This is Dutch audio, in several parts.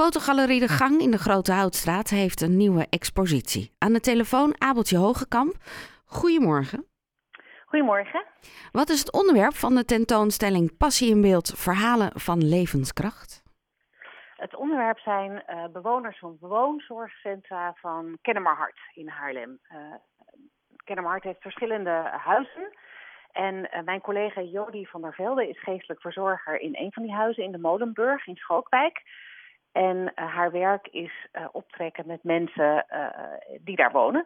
Fotogalerie De Gang in de Grote Houtstraat heeft een nieuwe expositie. Aan de telefoon Abeltje Hogekamp. Goedemorgen. Goedemorgen. Wat is het onderwerp van de tentoonstelling Passie in Beeld Verhalen van Levenskracht? Het onderwerp zijn uh, bewoners van woonzorgcentra van Kennemerhart in Haarlem. Uh, Kennemerhart heeft verschillende huizen. En uh, mijn collega Jody van der Velde is geestelijk verzorger in een van die huizen in de Molenburg in Schookwijk. En uh, haar werk is uh, optrekken met mensen die daar wonen.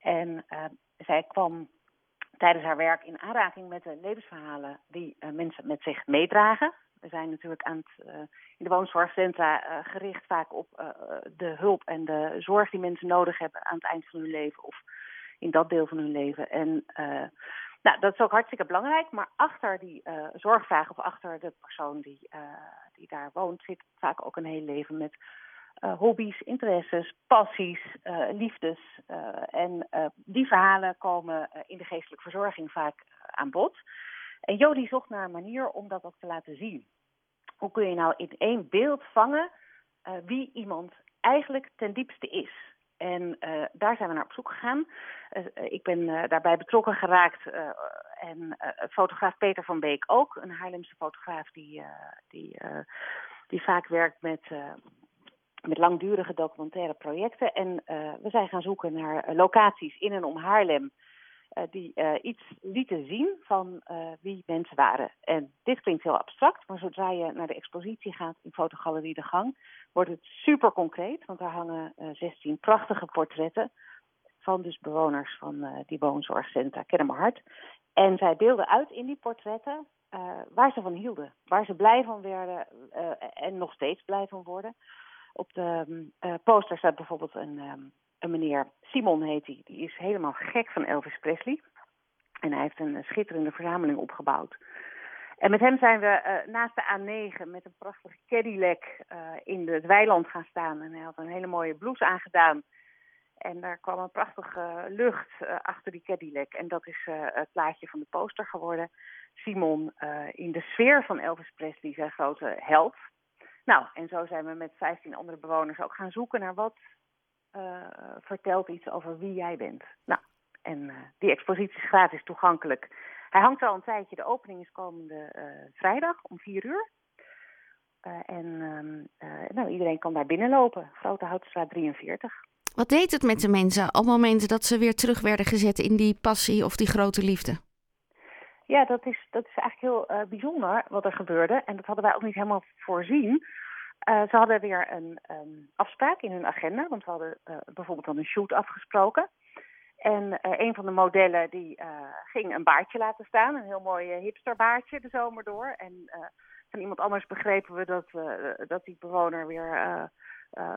En zij kwam tijdens haar werk in aanraking met de levensverhalen die mensen met zich meedragen. We zijn natuurlijk aan het, in de woonzorgcentra gericht vaak op de hulp en de zorg die mensen nodig hebben aan het eind van hun leven of in dat deel van hun leven. En nou, dat is ook hartstikke belangrijk. Maar achter die uh, zorgvraag of achter de persoon die, uh, die daar woont, zit vaak ook een heel leven met uh, hobby's, interesses, passies, liefdes. en die verhalen komen in de geestelijke verzorging vaak aan bod. En Jody zocht naar een manier om dat ook te laten zien. Hoe kun je nou in één beeld vangen wie iemand eigenlijk ten diepste is? En uh, daar zijn we naar op zoek gegaan. Uh, ik ben daarbij betrokken geraakt en fotograaf Peter van Beek ook, een Haarlemse fotograaf die, die, die vaak werkt met, met langdurige documentaire projecten. En we zijn gaan zoeken naar locaties in en om Haarlem die iets lieten zien van wie mensen waren. En dit klinkt heel abstract, maar zodra je naar de expositie gaat in Fotogalerie De Gang, wordt het super concreet, want daar hangen uh, 16 prachtige portretten van dus bewoners van die woonzorgcentra Kennemerhart. En zij beelden uit in die portretten waar ze van hielden, waar ze blij van werden en nog steeds blij van worden. Op de poster staat bijvoorbeeld een, um, een meneer, Simon heet hij, die. is helemaal gek van Elvis Presley. En hij heeft een schitterende verzameling opgebouwd. En met hem zijn we uh, naast de A9 met een prachtige Cadillac uh, in het weiland gaan staan. En hij had een hele mooie blouse aangedaan. En daar kwam een prachtige lucht achter die Cadillac. En dat is het plaatje van de poster geworden. Simon in de sfeer van Elvis Presley, zijn grote held. Nou, en zo zijn we met 15 andere bewoners ook gaan zoeken naar wat vertelt iets over wie jij bent. Nou, en die expositie is gratis toegankelijk. Hij hangt al een tijdje. De opening is komende uh, vrijdag om 4 uur. En uh, nou, iedereen kan daar binnenlopen. Grote Houtstraat 43. Wat deed het met de mensen op momenten dat ze weer terug werden gezet in die passie of die grote liefde? Ja, dat is, dat is eigenlijk heel bijzonder wat er gebeurde. En dat hadden wij ook niet helemaal voorzien. Ze hadden weer een um, afspraak in hun agenda. Want we hadden bijvoorbeeld dan een shoot afgesproken. En uh, een van de modellen die ging een baardje laten staan. Een heel mooi hipsterbaardje de zomer door. En van iemand anders begrepen we dat, dat die bewoner weer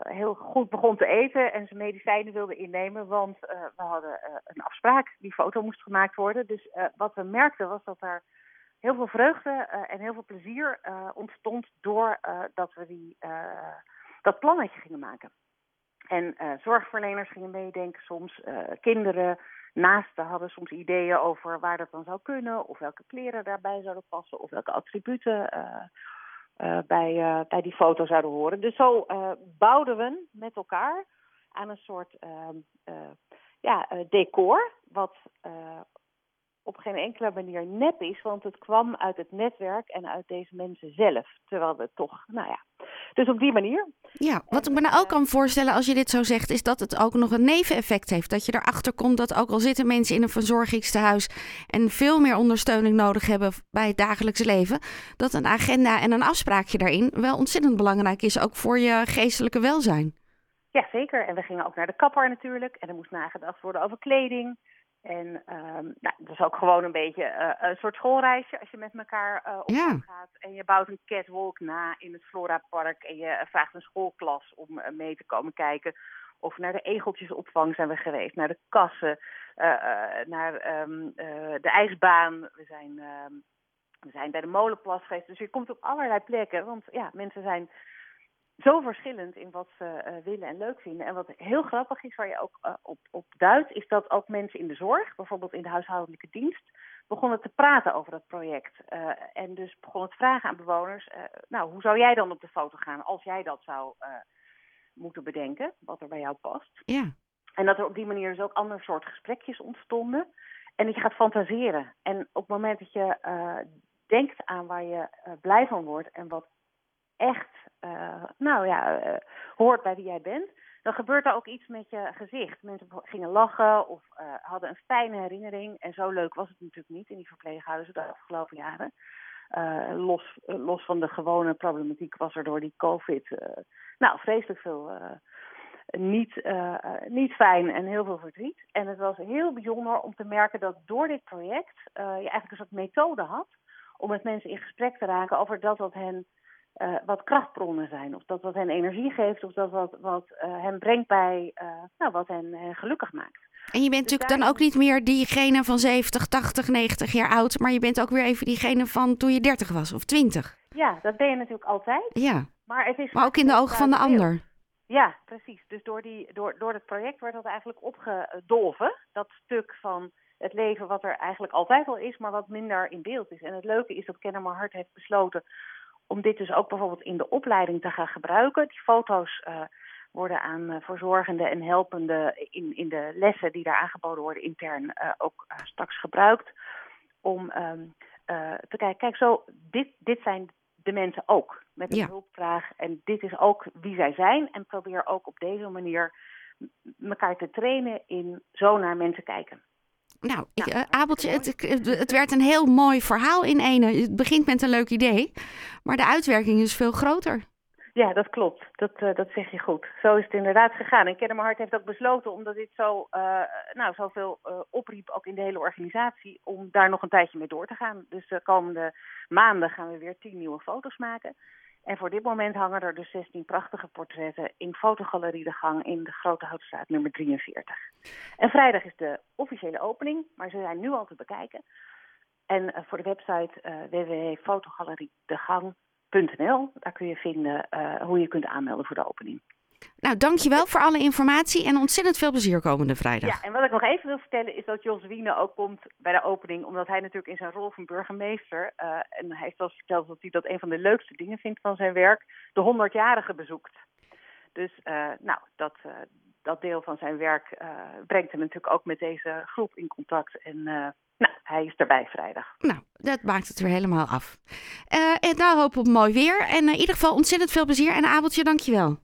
heel goed begon te eten. En zijn medicijnen wilde innemen. Want we hadden een afspraak. Die foto moest gemaakt worden. Dus wat we merkten was dat er heel veel vreugde en heel veel plezier ontstond. Doordat we die, dat plannetje gingen maken. En zorgverleners gingen meedenken soms. Kinderen, naasten hadden soms ideeën over waar dat dan zou kunnen. Of welke kleren daarbij zouden passen. Of welke attributen bij, bij die foto zouden horen. Dus zo bouwden we met elkaar aan een soort ehm, ja, decor. Wat op geen enkele manier nep is, want het kwam uit het netwerk en uit deze mensen zelf. Terwijl we toch, nou ja. Dus op die manier. Ja, wat ik me nou ook kan voorstellen als je dit zo zegt, is dat het ook nog een neveneffect heeft. Dat je erachter komt dat ook al zitten mensen in een verzorgingstehuis en veel meer ondersteuning nodig hebben bij het dagelijks leven, dat een agenda en een afspraakje daarin wel ontzettend belangrijk is, ook voor je geestelijke welzijn. Ja, zeker. En we gingen ook naar de kapper natuurlijk. En er moest nagedacht worden over kleding. En um, nou, dat is ook gewoon een beetje uh, een soort schoolreisje als je met elkaar uh, op ja. gaat. En je bouwt een catwalk na in het Flora Park. En je vraagt een schoolklas om uh, mee te komen kijken. Of naar de egeltjesopvang zijn we geweest. Naar de kassen. naar um, de ijsbaan. We zijn, um, we zijn bij de molenplas geweest. Dus je komt op allerlei plekken. Want ja, mensen zijn zo verschillend in wat ze willen en leuk vinden. En wat heel grappig is, waar je ook op, op duidt, is dat ook mensen in de zorg, bijvoorbeeld in de huishoudelijke dienst, begonnen te praten over dat project. en dus begonnen te vragen aan bewoners, nou, hoe zou jij dan op de foto gaan als jij dat zou moeten bedenken, wat er bij jou past. Ja. En dat er op die manier dus ook ander soort gesprekjes ontstonden. En dat je gaat fantaseren. En op het moment dat je denkt aan waar je blij van wordt en wat echt, nou ja, hoort bij wie jij bent, dan gebeurt er ook iets met je gezicht. Mensen gingen lachen of hadden een fijne herinnering. En zo leuk was het natuurlijk niet in die verpleeghuizen de afgelopen jaren. los, los van de gewone problematiek was er door die COVID, nou, vreselijk veel niet, niet fijn en heel veel verdriet. En het was heel bijzonder om te merken dat door dit project je eigenlijk een soort methode had om met mensen in gesprek te raken over dat wat hen uh, wat krachtbronnen zijn. Of dat wat hen energie geeft, of dat wat, wat hen brengt bij nou, wat hen, hen, gelukkig maakt. En je bent dus natuurlijk dan ook niet meer diegene van 70, 80, 90 jaar oud, maar je bent ook weer even diegene van toen je 30 was of 20. Ja, dat ben je natuurlijk altijd. Ja. Maar, het is maar ook in de ogen van de ander. Ja, precies. Dus door, die, door, door het project werd dat eigenlijk opgedolven. Dat stuk van het leven wat er eigenlijk altijd al is, maar wat minder in beeld is. En het leuke is dat Kennemer Hart heeft besloten om dit dus ook bijvoorbeeld in de opleiding te gaan gebruiken. Die foto's uh, worden aan uh, verzorgende en helpende in, in de lessen die daar aangeboden worden intern uh, ook straks gebruikt. Om um, te kijken, kijk zo, dit, dit zijn de mensen ook met een ja. hulpvraag. En dit is ook wie zij zijn. En probeer ook op deze manier elkaar te trainen in zo naar mensen kijken. Nou, ik, uh, Abeltje, het, het, werd een heel mooi verhaal in ene. Het begint met een leuk idee, maar de uitwerking is veel groter. Ja, dat klopt. Dat, uh, dat zeg je goed. Zo is het inderdaad gegaan. En Kennemerhart heeft ook besloten, omdat dit zo, uh, nou, zoveel opriep, ook in de hele organisatie, om daar nog een tijdje mee door te gaan. Dus de komende maanden gaan we weer tien nieuwe foto's maken. En voor dit moment hangen er dus 16 prachtige portretten in Fotogalerie De Gang in de Grote Houtstraat nummer 43. En vrijdag is de officiële opening, maar ze zijn nu al te bekijken. En voor de website www.fotogalerie.degang .nl. Daar kun je vinden uh, hoe je kunt aanmelden voor de opening. Nou, dankjewel voor alle informatie en ontzettend veel plezier komende vrijdag. Ja, en wat ik nog even wil vertellen is dat Jos Wiene ook komt bij de opening, omdat hij natuurlijk in zijn rol van burgemeester, uh, en hij heeft zelfs verteld dat hij dat een van de leukste dingen vindt van zijn werk, de 100-jarige bezoekt. Dus uh, nou, dat, dat deel van zijn werk brengt hem natuurlijk ook met deze groep in contact en nou, hij is erbij vrijdag. Nou, dat maakt het weer helemaal af. En nou hopen op mooi weer. En in ieder geval ontzettend veel plezier. En Abeltje, dankjewel.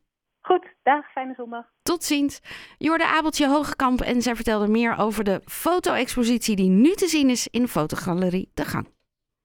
Goed, dag, fijne zondag. Tot ziens. Jorde Abeltje Hogekamp en zij vertelde meer over de foto-expositie die nu te zien is in fotogalerie De Gang.